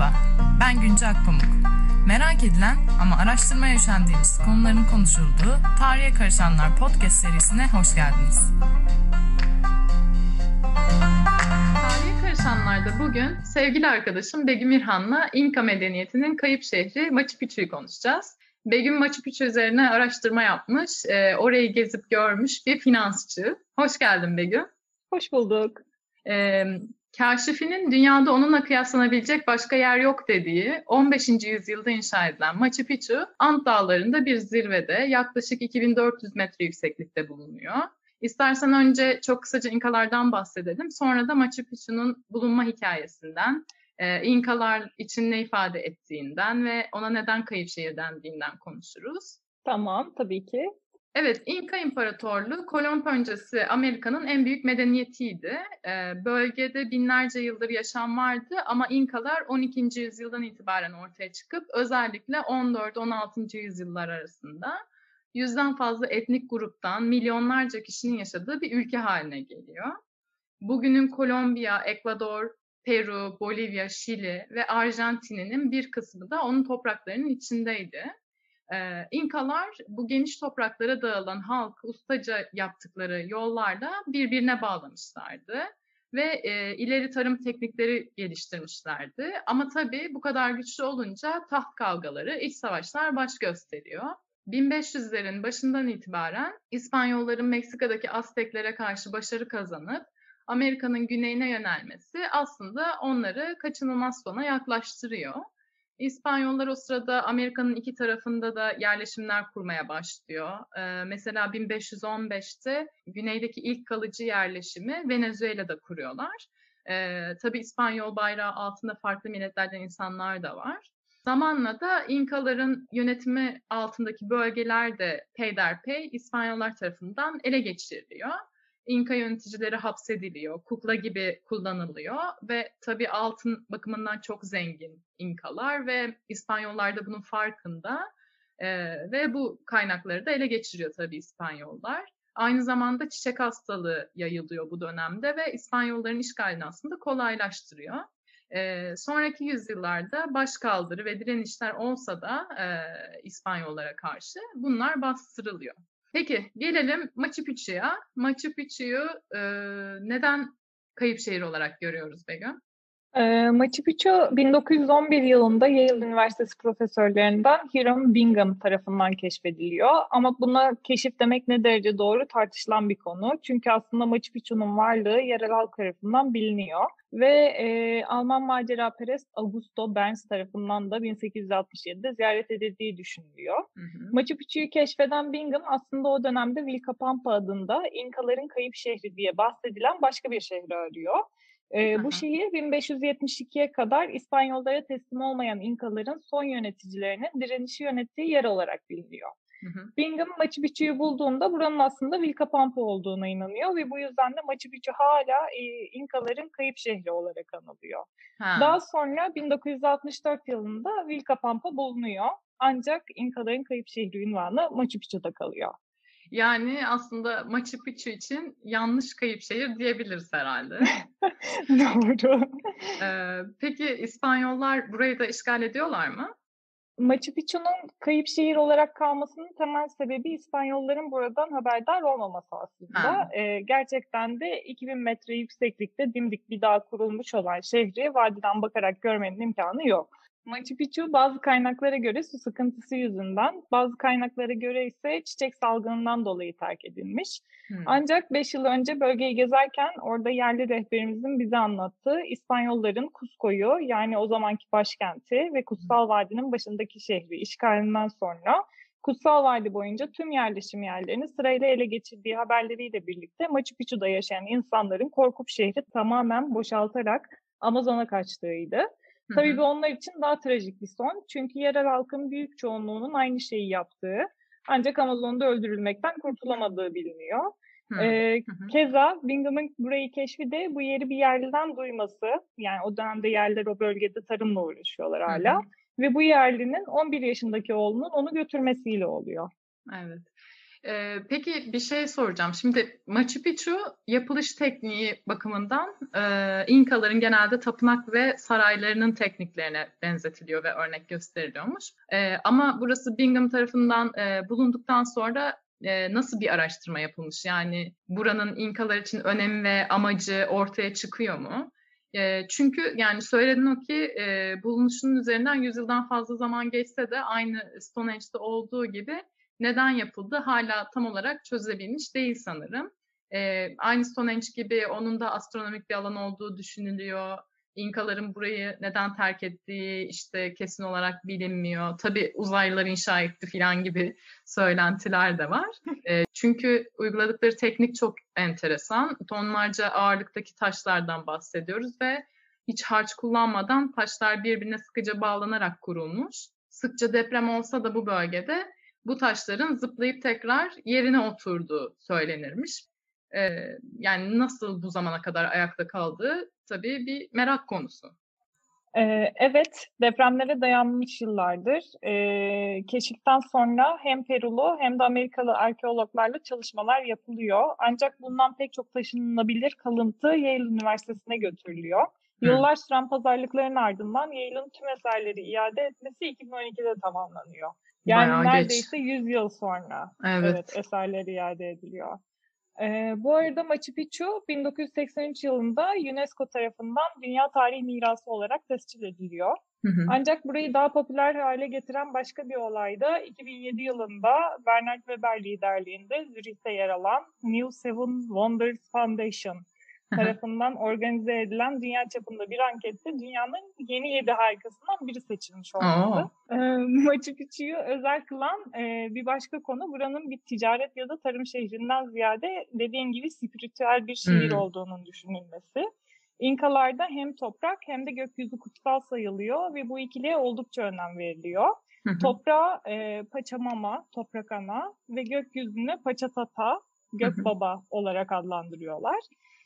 Merhaba, ben Günce Akpamuk. Merak edilen ama araştırmaya üşendiğimiz konuların konuşulduğu Tarihe Karışanlar podcast serisine hoş geldiniz. Tarihe Karışanlar'da bugün sevgili arkadaşım Begüm İrhan'la İnka medeniyetinin kayıp şehri Machu Picchu'yu konuşacağız. Begüm Machu Picchu üzerine araştırma yapmış, e, orayı gezip görmüş bir finansçı. Hoş geldin Begüm. Hoş bulduk. E, Kaşifi'nin dünyada onunla kıyaslanabilecek başka yer yok dediği 15. yüzyılda inşa edilen Machu Picchu, Ant Dağları'nda bir zirvede yaklaşık 2400 metre yükseklikte bulunuyor. İstersen önce çok kısaca İnkalardan bahsedelim. Sonra da Machu Picchu'nun bulunma hikayesinden, e, İnkalar için ne ifade ettiğinden ve ona neden kayıp şehir dendiğinden konuşuruz. Tamam, tabii ki. Evet, İnka İmparatorluğu Kolomb öncesi Amerika'nın en büyük medeniyetiydi. Ee, bölgede binlerce yıldır yaşam vardı ama İnkalar 12. yüzyıldan itibaren ortaya çıkıp özellikle 14-16. yüzyıllar arasında yüzden fazla etnik gruptan milyonlarca kişinin yaşadığı bir ülke haline geliyor. Bugünün Kolombiya, Ekvador, Peru, Bolivya, Şili ve Arjantin'in bir kısmı da onun topraklarının içindeydi. Ee, İnkalar bu geniş topraklara dağılan halk ustaca yaptıkları yollarla birbirine bağlamışlardı ve e, ileri tarım teknikleri geliştirmişlerdi. Ama tabii bu kadar güçlü olunca taht kavgaları, iç savaşlar baş gösteriyor. 1500'lerin başından itibaren İspanyolların Meksika'daki Azteklere karşı başarı kazanıp Amerika'nın güneyine yönelmesi aslında onları kaçınılmaz sona yaklaştırıyor. İspanyollar o sırada Amerika'nın iki tarafında da yerleşimler kurmaya başlıyor. Ee, mesela 1515'te güneydeki ilk kalıcı yerleşimi Venezuela'da kuruyorlar. Ee, tabii İspanyol bayrağı altında farklı milletlerden insanlar da var. Zamanla da İnkaların yönetimi altındaki bölgeler de peyderpey İspanyollar tarafından ele geçiriliyor. İnka yöneticileri hapsediliyor, kukla gibi kullanılıyor ve tabii altın bakımından çok zengin İnkalar ve İspanyollar da bunun farkında ee, ve bu kaynakları da ele geçiriyor tabii İspanyollar. Aynı zamanda çiçek hastalığı yayılıyor bu dönemde ve İspanyolların işgalini aslında kolaylaştırıyor. Ee, sonraki yüzyıllarda başkaldırı ve direnişler olsa da e, İspanyollara karşı bunlar bastırılıyor. Peki gelelim Machu Picchu'ya. Machu Picchu'yu e, neden kayıp şehir olarak görüyoruz Begüm? E, Machu Picchu 1911 yılında Yale Üniversitesi profesörlerinden Hiram Bingham tarafından keşfediliyor. Ama buna keşif demek ne derece doğru tartışılan bir konu. Çünkü aslında Machu Picchu'nun varlığı yerel halk tarafından biliniyor. Ve e, Alman maceraperest Augusto Berns tarafından da 1867'de ziyaret edildiği düşünülüyor. Hı hı. Machu Picchu'yu keşfeden Bingham aslında o dönemde Vilcapampa adında İnkaların kayıp şehri diye bahsedilen başka bir şehri arıyor. E, bu şehir 1572'ye kadar İspanyollara teslim olmayan İnkaların son yöneticilerinin direnişi yönettiği yer olarak biliniyor. Hı hı. Bingham Machu Picchu'yu bulduğunda buranın aslında Vilcapampa olduğuna inanıyor ve bu yüzden de Machu Picchu hala e, İnkaların kayıp şehri olarak anılıyor. Ha. Daha sonra 1964 yılında Vilcapampa bulunuyor. Ancak İnkaların kayıp şehri ünvanı Machu Picchu'da kalıyor. Yani aslında Machu Picchu için yanlış kayıp şehir diyebiliriz herhalde. Doğru. Ee, peki İspanyollar burayı da işgal ediyorlar mı? Machu Picchu'nun kayıp şehir olarak kalmasının temel sebebi İspanyolların buradan haberdar olmaması aslında. Ee, gerçekten de 2000 metre yükseklikte dimdik bir dağ kurulmuş olan şehri vadiden bakarak görmenin imkanı yok. Machu Picchu bazı kaynaklara göre su sıkıntısı yüzünden, bazı kaynaklara göre ise çiçek salgınından dolayı terk edilmiş. Hmm. Ancak 5 yıl önce bölgeyi gezerken orada yerli rehberimizin bize anlattığı İspanyolların Cusco'yu yani o zamanki başkenti ve Kutsal Vadi'nin başındaki şehri işgalinden sonra Kutsal Vadi boyunca tüm yerleşim yerlerini sırayla ele geçirdiği haberleriyle birlikte Machu Picchu'da yaşayan insanların korkup şehri tamamen boşaltarak Amazon'a kaçtığıydı. Tabii bu onlar için daha trajik bir son. Çünkü yerel halkın büyük çoğunluğunun aynı şeyi yaptığı ancak Amazon'da öldürülmekten kurtulamadığı biliniyor. Ee, keza Bingham'ın burayı keşfi de bu yeri bir yerliden duyması. Yani o dönemde yerler o bölgede tarımla uğraşıyorlar hala. Hı hı. Ve bu yerlinin 11 yaşındaki oğlunun onu götürmesiyle oluyor. Evet. Ee, peki bir şey soracağım. Şimdi Machu Picchu yapılış tekniği bakımından e, İnkaların genelde tapınak ve saraylarının tekniklerine benzetiliyor ve örnek gösteriliyormuş. E, ama burası Bingham tarafından e, bulunduktan sonra e, nasıl bir araştırma yapılmış? Yani buranın İnkalar için önemi ve amacı ortaya çıkıyor mu? Çünkü yani söyledin o ki e, bulunuşunun üzerinden yüzyıldan fazla zaman geçse de aynı Stonehenge'de olduğu gibi neden yapıldı hala tam olarak çözebilmiş değil sanırım. E, aynı Stonehenge gibi onun da astronomik bir alan olduğu düşünülüyor. İnkaların burayı neden terk ettiği işte kesin olarak bilinmiyor. Tabii uzaylılar inşa etti falan gibi söylentiler de var. E, çünkü uyguladıkları teknik çok enteresan. Tonlarca ağırlıktaki taşlardan bahsediyoruz ve hiç harç kullanmadan taşlar birbirine sıkıca bağlanarak kurulmuş. Sıkça deprem olsa da bu bölgede bu taşların zıplayıp tekrar yerine oturduğu söylenirmiş. Ee, yani nasıl bu zamana kadar ayakta kaldığı tabii bir merak konusu. Ee, evet, depremlere dayanmış yıllardır. Ee, keşiften sonra hem Perulu hem de Amerikalı arkeologlarla çalışmalar yapılıyor. Ancak bundan pek çok taşınılabilir kalıntı Yale Üniversitesi'ne götürülüyor. Yıllar süren pazarlıkların ardından Yale'ın tüm eserleri iade etmesi 2012'de tamamlanıyor. Yani Bayağı neredeyse geç. 100 yıl sonra evet. evet eserleri iade ediliyor. Ee, bu arada Machu Picchu 1983 yılında UNESCO tarafından Dünya Tarihi Mirası olarak tescil ediliyor. Hı hı. Ancak burayı daha popüler hale getiren başka bir olay da 2007 yılında Bernard Weber liderliğinde Zürih'te yer alan New Seven Wonders Foundation tarafından organize edilen dünya çapında bir ankette dünyanın yeni yedi harikasından biri seçilmiş olması. E, Machu Picchu'yu özel kılan e, bir başka konu buranın bir ticaret ya da tarım şehrinden ziyade dediğin gibi spiritüel bir şehir hmm. olduğunun düşünülmesi. İnkalarda hem toprak hem de gökyüzü kutsal sayılıyor ve bu ikiliye oldukça önem veriliyor. Toprağa e, Paçamama, toprak ana ve gökyüzüne Paçatata, gök baba olarak adlandırıyorlar.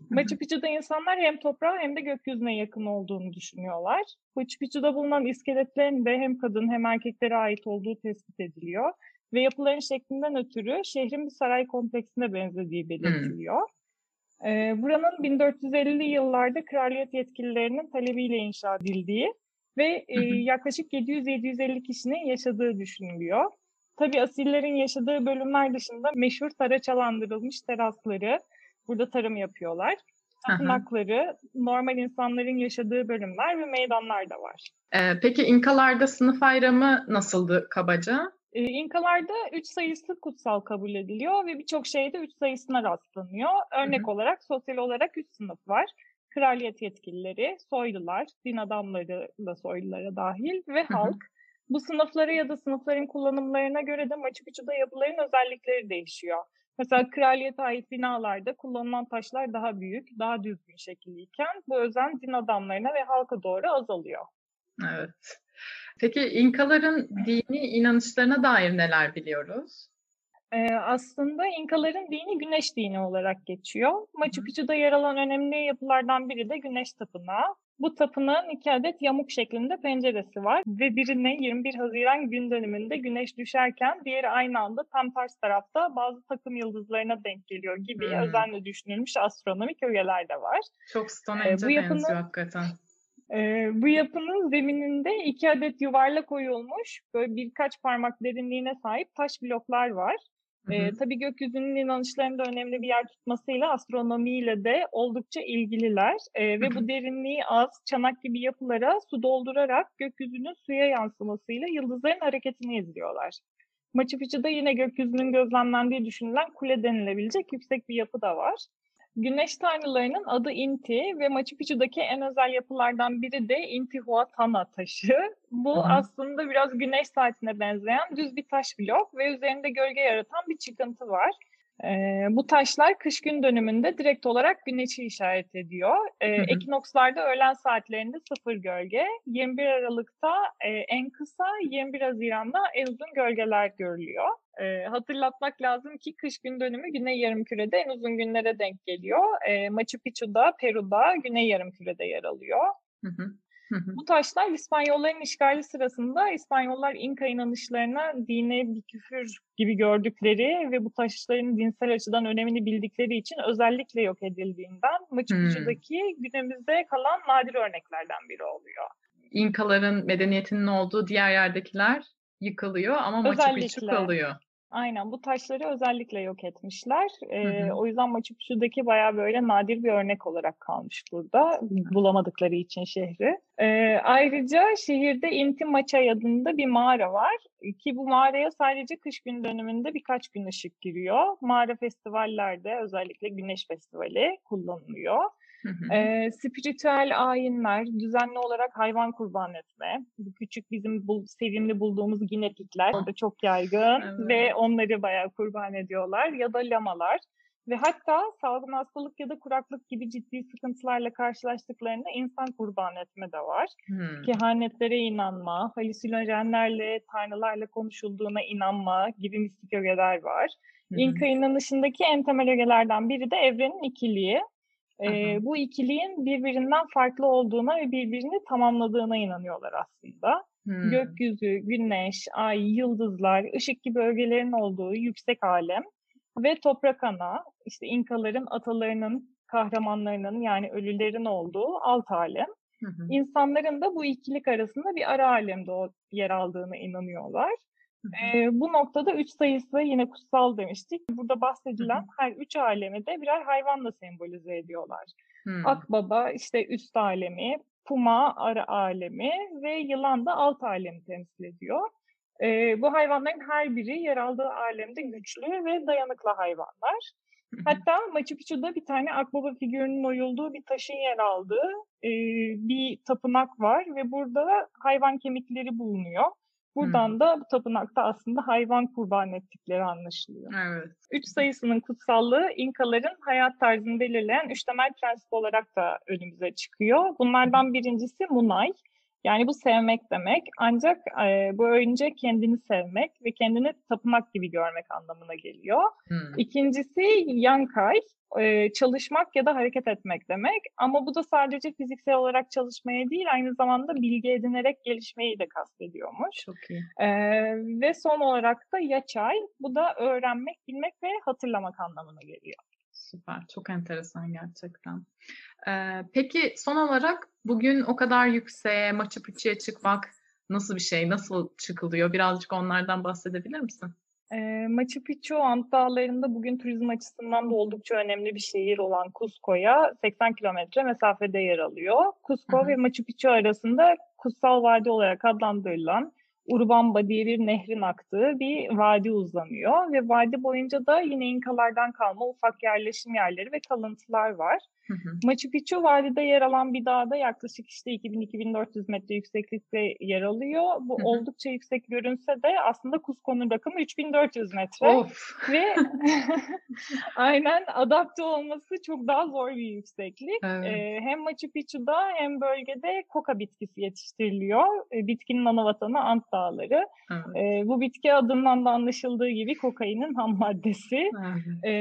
Machu Picchu'da insanlar hem toprağa hem de gökyüzüne yakın olduğunu düşünüyorlar. Machu Picchu'da bulunan iskeletlerin de hem kadın hem erkeklere ait olduğu tespit ediliyor. Ve yapıların şeklinden ötürü şehrin bir saray kompleksine benzediği belirtiliyor. Hmm. Ee, buranın 1450'li yıllarda kraliyet yetkililerinin talebiyle inşa edildiği ve e, yaklaşık 700-750 kişinin yaşadığı düşünülüyor. Tabii asillerin yaşadığı bölümler dışında meşhur taraçalandırılmış terasları, Burada tarım yapıyorlar. Tapınakları, normal insanların yaşadığı bölümler ve meydanlar da var. Ee, peki İnkalarda sınıf ayrımı nasıldı kabaca? Ee, İnkalarda üç sayısı kutsal kabul ediliyor ve birçok şeyde üç sayısına rastlanıyor. Örnek Hı-hı. olarak sosyal olarak üç sınıf var. Kraliyet yetkilileri, soylular, din adamları da soylulara dahil ve Hı-hı. halk. Bu sınıflara ya da sınıfların kullanımlarına göre de Machu Picchu'da yapıların özellikleri değişiyor. Mesela kraliyete ait binalarda kullanılan taşlar daha büyük, daha düzgün şekilliyken bu özen din adamlarına ve halka doğru azalıyor. Evet. Peki İnkaların dini inanışlarına dair neler biliyoruz? Ee, aslında İnkaların dini güneş dini olarak geçiyor. Machu Picchu'da yer alan önemli yapılardan biri de güneş tapınağı. Bu tapınağın iki adet yamuk şeklinde penceresi var ve birine 21 Haziran gün dönümünde güneş düşerken diğeri aynı anda tam ters tarafta bazı takım yıldızlarına denk geliyor gibi hmm. özenle düşünülmüş astronomik ögeler de var. Çok Stonehenge'e ee, yapının, benziyor hakikaten. E, bu yapının zemininde iki adet yuvarlak koyulmuş böyle birkaç parmak derinliğine sahip taş bloklar var. Hı hı. tabii gökyüzünün inanışlarında önemli bir yer tutmasıyla astronomiyle de oldukça ilgililer. E, ve bu derinliği az, çanak gibi yapılara su doldurarak gökyüzünün suya yansımasıyla yıldızların hareketini izliyorlar. Machu Picchu'da yine gökyüzünün gözlemlendiği düşünülen kule denilebilecek yüksek bir yapı da var. Güneş tanrılarının adı Inti ve Machu Picchu'daki en özel yapılardan biri de Intihuatana taşı. Bu Hı. aslında biraz güneş saatine benzeyen düz bir taş blok ve üzerinde gölge yaratan bir çıkıntı var. E, bu taşlar kış gün dönümünde direkt olarak güneşi işaret ediyor. E, ekinokslarda öğlen saatlerinde sıfır gölge, 21 Aralık'ta e, en kısa, 21 Haziran'da en uzun gölgeler görülüyor. E, hatırlatmak lazım ki kış gün dönümü Güney Yarımküre'de en uzun günlere denk geliyor. E, Machu Picchu'da, Peru'da Güney Yarımküre'de yer alıyor. Hı hı. Bu taşlar İspanyolların işgali sırasında İspanyollar İnka inanışlarına dine bir küfür gibi gördükleri ve bu taşların dinsel açıdan önemini bildikleri için özellikle yok edildiğinden Machu Picchu'daki hmm. günümüzde kalan nadir örneklerden biri oluyor. İnkaların medeniyetinin olduğu diğer yerdekiler yıkılıyor ama Machu Picchu kalıyor. Aynen bu taşları özellikle yok etmişler. Ee, hı hı. O yüzden Machu Picchu'daki bayağı böyle nadir bir örnek olarak kalmış burada. Hı. Bulamadıkları için şehri. Ee, ayrıca şehirde Inti Maçay adında bir mağara var. Ki bu mağaraya sadece kış gün döneminde birkaç gün ışık giriyor. Mağara festivallerde özellikle Güneş Festivali kullanılıyor. Hı E, spiritüel ayinler, düzenli olarak hayvan kurban etme. Bu küçük bizim bu, sevimli bulduğumuz ginepikler orada çok yaygın evet. ve onları bayağı kurban ediyorlar. Ya da lamalar. Ve hatta salgın hastalık ya da kuraklık gibi ciddi sıkıntılarla karşılaştıklarında insan kurban etme de var. Hmm. Kehanetlere inanma, halüsinojenlerle, tanrılarla konuşulduğuna inanma gibi mistik ögeler var. Hmm. İnka inanışındaki en temel ögelerden biri de evrenin ikiliği. E, bu ikiliğin birbirinden farklı olduğuna ve birbirini tamamladığına inanıyorlar aslında. Hmm. Gökyüzü, güneş, ay, yıldızlar, ışık gibi ögelerin olduğu yüksek alem ve toprak ana, işte İnkaların atalarının, kahramanlarının yani ölülerin olduğu alt alem. Hı İnsanların da bu ikilik arasında bir ara alemde o yer aldığına inanıyorlar. E, bu noktada üç sayısı yine kutsal demiştik. Burada bahsedilen her üç alemi de birer hayvanla sembolize ediyorlar. Hı. Akbaba işte üst alemi, puma ara alemi ve yılan da alt alemi temsil ediyor. E, bu hayvanların her biri yer aldığı alemde güçlü ve dayanıklı hayvanlar. Hatta Machu Picchu'da bir tane akbaba figürünün oyulduğu bir taşın yer aldığı e, bir tapınak var ve burada hayvan kemikleri bulunuyor. Buradan hmm. da bu tapınakta aslında hayvan kurban ettikleri anlaşılıyor. Evet. Üç sayısının kutsallığı İnkaların hayat tarzını belirleyen üç temel prensip olarak da önümüze çıkıyor. Bunlardan birincisi Munay. Yani bu sevmek demek. Ancak e, bu önce kendini sevmek ve kendini tapınak gibi görmek anlamına geliyor. Hmm. İkincisi Yankay e, çalışmak ya da hareket etmek demek. Ama bu da sadece fiziksel olarak çalışmaya değil, aynı zamanda bilgi edinerek gelişmeyi de kastediyormuş. Çok iyi. E, ve son olarak da yaçay, bu da öğrenmek, bilmek ve hatırlamak anlamına geliyor. Süper, çok enteresan gerçekten. Ee, peki son olarak bugün o kadar yükseğe, Machu Picchu'ya çıkmak nasıl bir şey, nasıl çıkılıyor? Birazcık onlardan bahsedebilir misin? E, Machu Picchu Ant Dağları'nda bugün turizm açısından da oldukça önemli bir şehir olan Cusco'ya 80 kilometre mesafede yer alıyor. Cusco hı hı. ve Machu Picchu arasında Kutsal Vadi olarak adlandırılan Urubamba diye bir nehrin aktığı bir vadi uzanıyor ve vadi boyunca da yine İnkalardan kalma ufak yerleşim yerleri ve kalıntılar var. Hı hı. Machu Picchu vadide yer alan bir dağda yaklaşık işte 2000-2400 metre yükseklikte yer alıyor. Bu hı hı. oldukça yüksek görünse de aslında Cusco'nun rakımı 3400 metre. Of. Ve aynen adapte olması çok daha zor bir yükseklik. Evet. Ee, hem Machu Picchu'da hem bölgede koka bitkisi yetiştiriliyor. Ee, bitkinin ana vatanı Ant Dağları. Evet. Ee, bu bitki adından da anlaşıldığı gibi kokainin ham maddesi. Evet. Ee,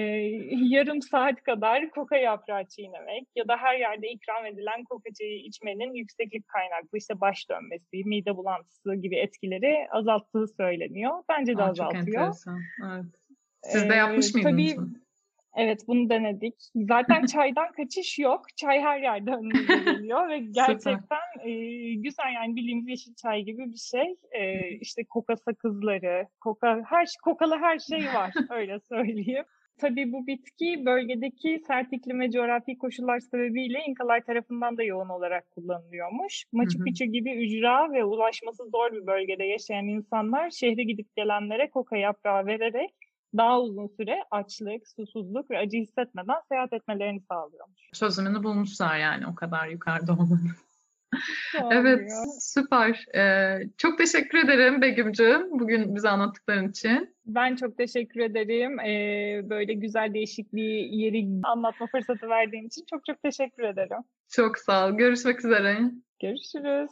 yarım saat kadar koka yaprağı çiğnemek ya da her yerde ikram edilen kokacayı içmenin yükseklik kaynaklı işte baş dönmesi, mide bulantısı gibi etkileri azalttığı söyleniyor. Bence de Aa, azaltıyor. Çok enteresan. Evet. Siz de yapmış ee, mıydınız? Tabii, Evet bunu denedik. Zaten çaydan kaçış yok. Çay her yerde önümüze geliyor ve gerçekten e, güzel yani bildiğimiz yeşil çay gibi bir şey. E, işte koka sakızları, koka her kokalı her şey var öyle söyleyeyim. Tabii bu bitki bölgedeki sert iklim ve coğrafi koşullar sebebiyle İnkalar tarafından da yoğun olarak kullanılıyormuş. Machu Picchu gibi ücra ve ulaşması zor bir bölgede yaşayan insanlar şehre gidip gelenlere koka yaprağı vererek daha uzun süre açlık, susuzluk ve acı hissetmeden seyahat etmelerini sağlıyormuş. Çözümünü bulmuşlar yani o kadar yukarıda olmanın. evet, süper. Ee, çok teşekkür ederim Begüm'cüğüm bugün bize anlattıkların için. Ben çok teşekkür ederim. Ee, böyle güzel değişik bir yeri anlatma fırsatı verdiğin için çok çok teşekkür ederim. Çok sağ ol. Görüşmek üzere. Görüşürüz.